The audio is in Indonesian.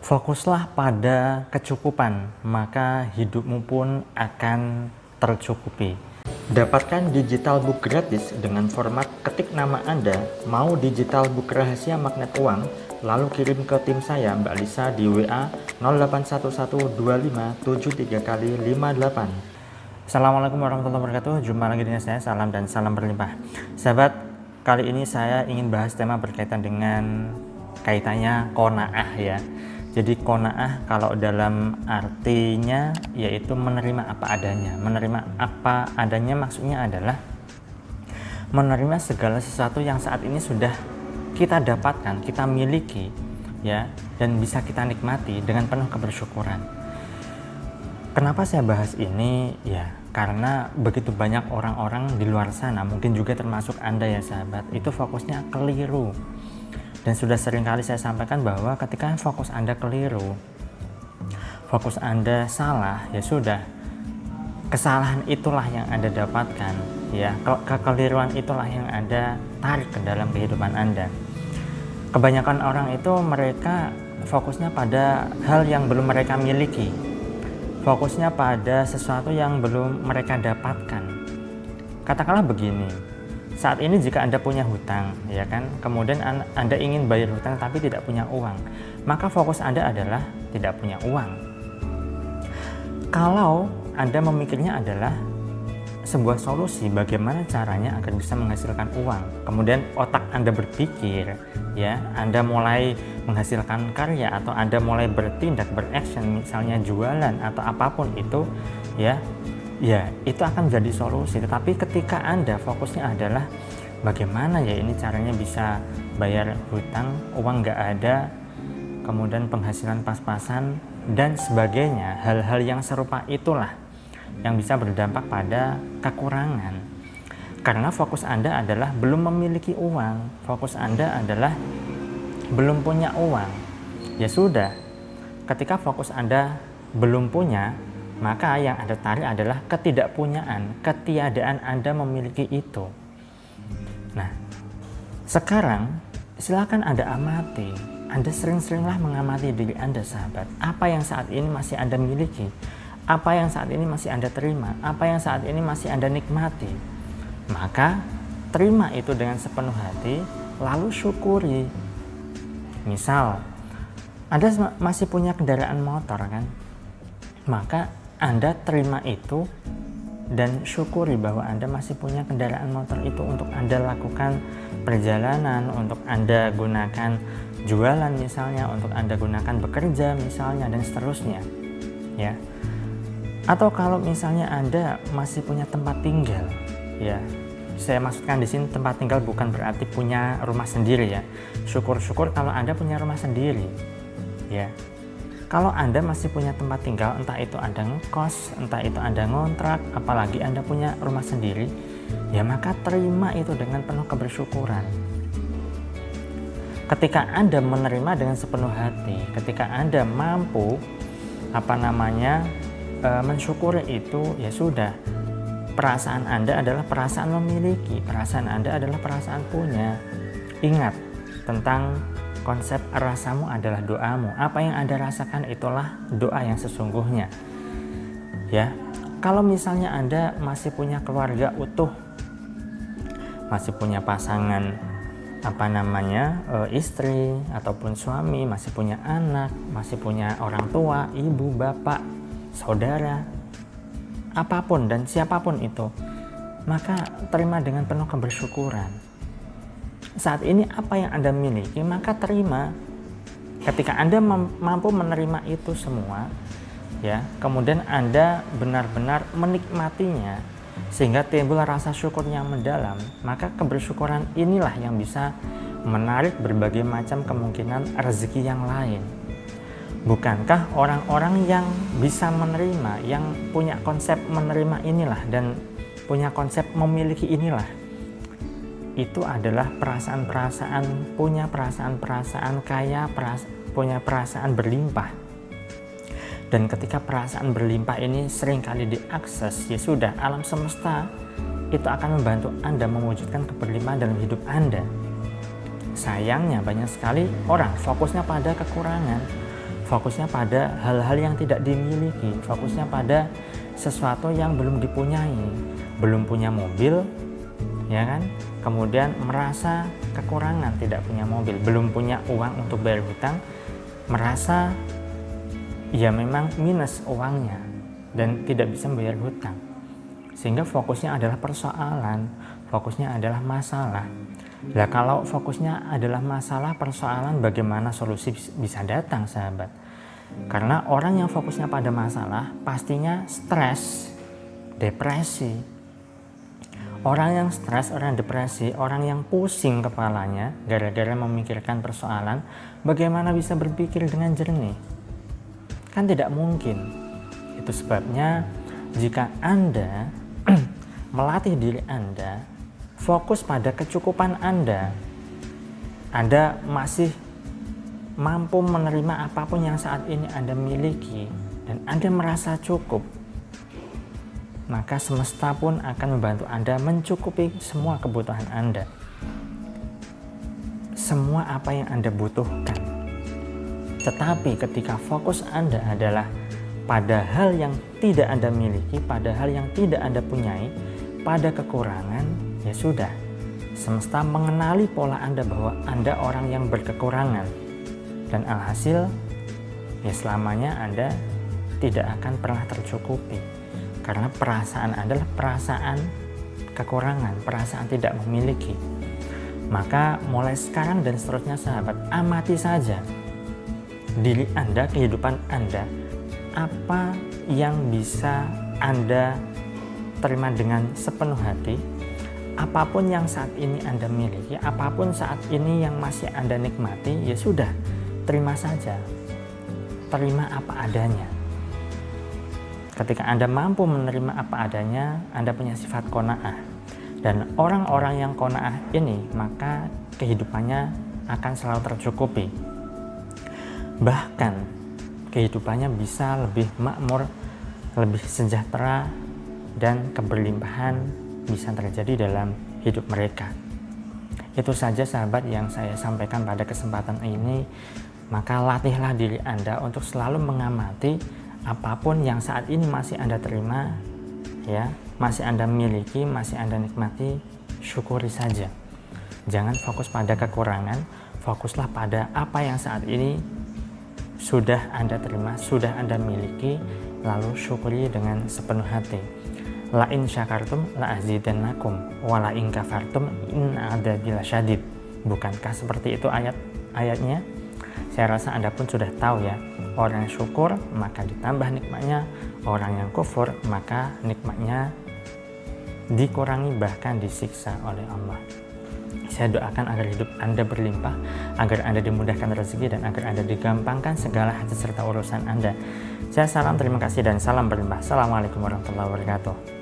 Fokuslah pada kecukupan, maka hidupmu pun akan tercukupi. Dapatkan digital book gratis dengan format ketik nama Anda, mau digital book rahasia magnet uang, lalu kirim ke tim saya Mbak Lisa di WA 08112573 kali 58. Assalamualaikum warahmatullahi wabarakatuh. Jumpa lagi dengan saya. Salam dan salam berlimpah. Sahabat, kali ini saya ingin bahas tema berkaitan dengan kaitannya konaah ya jadi kona'ah kalau dalam artinya yaitu menerima apa adanya. Menerima apa adanya maksudnya adalah menerima segala sesuatu yang saat ini sudah kita dapatkan, kita miliki ya dan bisa kita nikmati dengan penuh kebersyukuran. Kenapa saya bahas ini? Ya, karena begitu banyak orang-orang di luar sana, mungkin juga termasuk Anda ya sahabat, itu fokusnya keliru dan sudah sering kali saya sampaikan bahwa ketika fokus Anda keliru, fokus Anda salah, ya sudah. Kesalahan itulah yang Anda dapatkan, ya. Kekeliruan itulah yang Anda tarik ke dalam kehidupan Anda. Kebanyakan orang itu mereka fokusnya pada hal yang belum mereka miliki. Fokusnya pada sesuatu yang belum mereka dapatkan. Katakanlah begini, saat ini jika Anda punya hutang, ya kan, kemudian Anda ingin bayar hutang tapi tidak punya uang, maka fokus Anda adalah tidak punya uang. Kalau Anda memikirnya adalah sebuah solusi bagaimana caranya agar bisa menghasilkan uang. Kemudian otak Anda berpikir, ya, Anda mulai menghasilkan karya atau Anda mulai bertindak beraction misalnya jualan atau apa pun itu, ya, ya itu akan menjadi solusi. Tetapi ketika anda fokusnya adalah bagaimana ya ini caranya bisa bayar hutang uang nggak ada kemudian penghasilan pas-pasan dan sebagainya. Hal-hal yang serupa itulah yang bisa berdampak pada kekurangan. Karena fokus anda adalah belum memiliki uang. Fokus anda adalah belum punya uang. Ya sudah ketika fokus anda belum punya maka yang Anda tarik adalah ketidakpunyaan, ketiadaan Anda memiliki itu. Nah, sekarang silakan Anda amati. Anda sering-seringlah mengamati diri Anda, sahabat. Apa yang saat ini masih Anda miliki? Apa yang saat ini masih Anda terima? Apa yang saat ini masih Anda nikmati? Maka terima itu dengan sepenuh hati, lalu syukuri. Misal, Anda masih punya kendaraan motor kan? Maka anda terima itu dan syukuri bahwa Anda masih punya kendaraan motor itu untuk Anda lakukan perjalanan, untuk Anda gunakan jualan misalnya, untuk Anda gunakan bekerja misalnya dan seterusnya. Ya. Atau kalau misalnya Anda masih punya tempat tinggal, ya. Saya maksudkan di sini tempat tinggal bukan berarti punya rumah sendiri ya. Syukur-syukur kalau Anda punya rumah sendiri. Ya, kalau Anda masih punya tempat tinggal, entah itu Anda ngekos, entah itu Anda ngontrak, apalagi Anda punya rumah sendiri, ya maka terima itu dengan penuh kebersyukuran. Ketika Anda menerima dengan sepenuh hati, ketika Anda mampu apa namanya e, mensyukuri itu, ya sudah. Perasaan Anda adalah perasaan memiliki, perasaan Anda adalah perasaan punya. Ingat tentang konsep rasamu adalah doamu. Apa yang Anda rasakan itulah doa yang sesungguhnya. Ya. Kalau misalnya Anda masih punya keluarga utuh, masih punya pasangan apa namanya e, istri ataupun suami, masih punya anak, masih punya orang tua, ibu, bapak, saudara, apa pun dan siapa pun itu, maka terima dengan penuh kebersyukuran saat ini apa yang Anda miliki, maka terima. Ketika Anda mampu menerima itu semua, ya, kemudian Anda benar-benar menikmatinya sehingga timbul rasa syukur yang mendalam, maka kebersyukuran inilah yang bisa menarik berbagai macam kemungkinan rezeki yang lain. Bukankah orang-orang yang bisa menerima, yang punya konsep menerima inilah dan punya konsep memiliki inilah itu adalah perasaan-perasaan punya perasaan-perasaan kaya peras, punya perasaan berlimpah dan ketika perasaan berlimpah ini sering kali diakses ya sudah alam semesta itu akan membantu Anda mewujudkan keberlimpahan dalam hidup Anda sayangnya banyak sekali orang fokusnya pada kekurangan fokusnya pada hal-hal yang tidak dimiliki, fokusnya pada sesuatu yang belum dipunyai, belum punya mobil, ya kan? Kemudian merasa kekurangan tidak punya mobil, belum punya uang untuk bayar hutang, merasa ya memang minus uangnya dan tidak bisa membayar hutang. Sehingga fokusnya adalah persoalan, fokusnya adalah masalah. Nah, kalau fokusnya adalah masalah persoalan bagaimana solusi bisa datang, sahabat? Karena orang yang fokusnya pada masalah pastinya stres, depresi. Orang yang stres, orang yang depresi, orang yang pusing kepalanya gara-gara memikirkan persoalan, bagaimana bisa berpikir dengan jernih? Kan tidak mungkin. Itu sebabnya jika Anda melatih diri Anda fokus pada kecukupan Anda. Anda masih mampu menerima apa pun yang saat ini Anda miliki dan Anda merasa cukup. Maka semesta pun akan membantu Anda mencukupi semua kebutuhan Anda. Semua apa yang Anda butuhkan. Tetapi ketika fokus Anda adalah pada hal yang tidak Anda miliki, pada hal yang tidak Anda punyai, pada kekurangan, ya sudah semesta mengenali pola Anda bahwa Anda orang yang berkekurangan dan alhasil ya selamanya Anda tidak akan pernah tercukupi karena perasaan adalah perasaan kekurangan, perasaan tidak memiliki. Maka mulai sekarang dan seterusnya sahabat, amati saja diri Anda, kehidupan Anda, apa yang bisa Anda terima dengan sepenuh hati apa pun yang saat ini Anda miliki, apa pun saat ini yang masih Anda nikmati, ya sudah, terima saja. Terima apa adanya. Ketika Anda mampu menerima apa adanya, Anda punya sifat kona'ah. Dan orang-orang yang kona'ah ini, maka kehidupannya akan selalu tercukupi. Bahkan, kehidupannya bisa lebih makmur, lebih sejahtera, dan keberlimpahan bisa terjadi dalam hidup mereka. Itu saja sahabat yang saya sampaikan pada kesempatan ini. Maka latihlah diri Anda untuk selalu mengamati apa pun yang saat ini masih Anda terima, ya, masih Anda miliki, masih Anda nikmati, syukuri saja. Jangan fokus pada kekurangan, fokuslah pada apa yang saat ini sudah Anda terima, sudah Anda miliki, lalu syukuri dengan sepenuh hati. La in syakartum la azidannakum wa la in kafartum in bila syadid bukankah seperti itu ayat ayatnya saya rasa anda pun sudah tahu ya orang yang syukur maka ditambah nikmatnya orang yang kufur maka nikmatnya dikurangi bahkan disiksa oleh Allah saya doakan agar hidup Anda berlimpah, agar Anda dimudahkan rezeki, dan agar Anda digampangkan segala hajat serta urusan Anda. Saya salam terima kasih dan salam berlimpah. Assalamualaikum warahmatullahi wabarakatuh.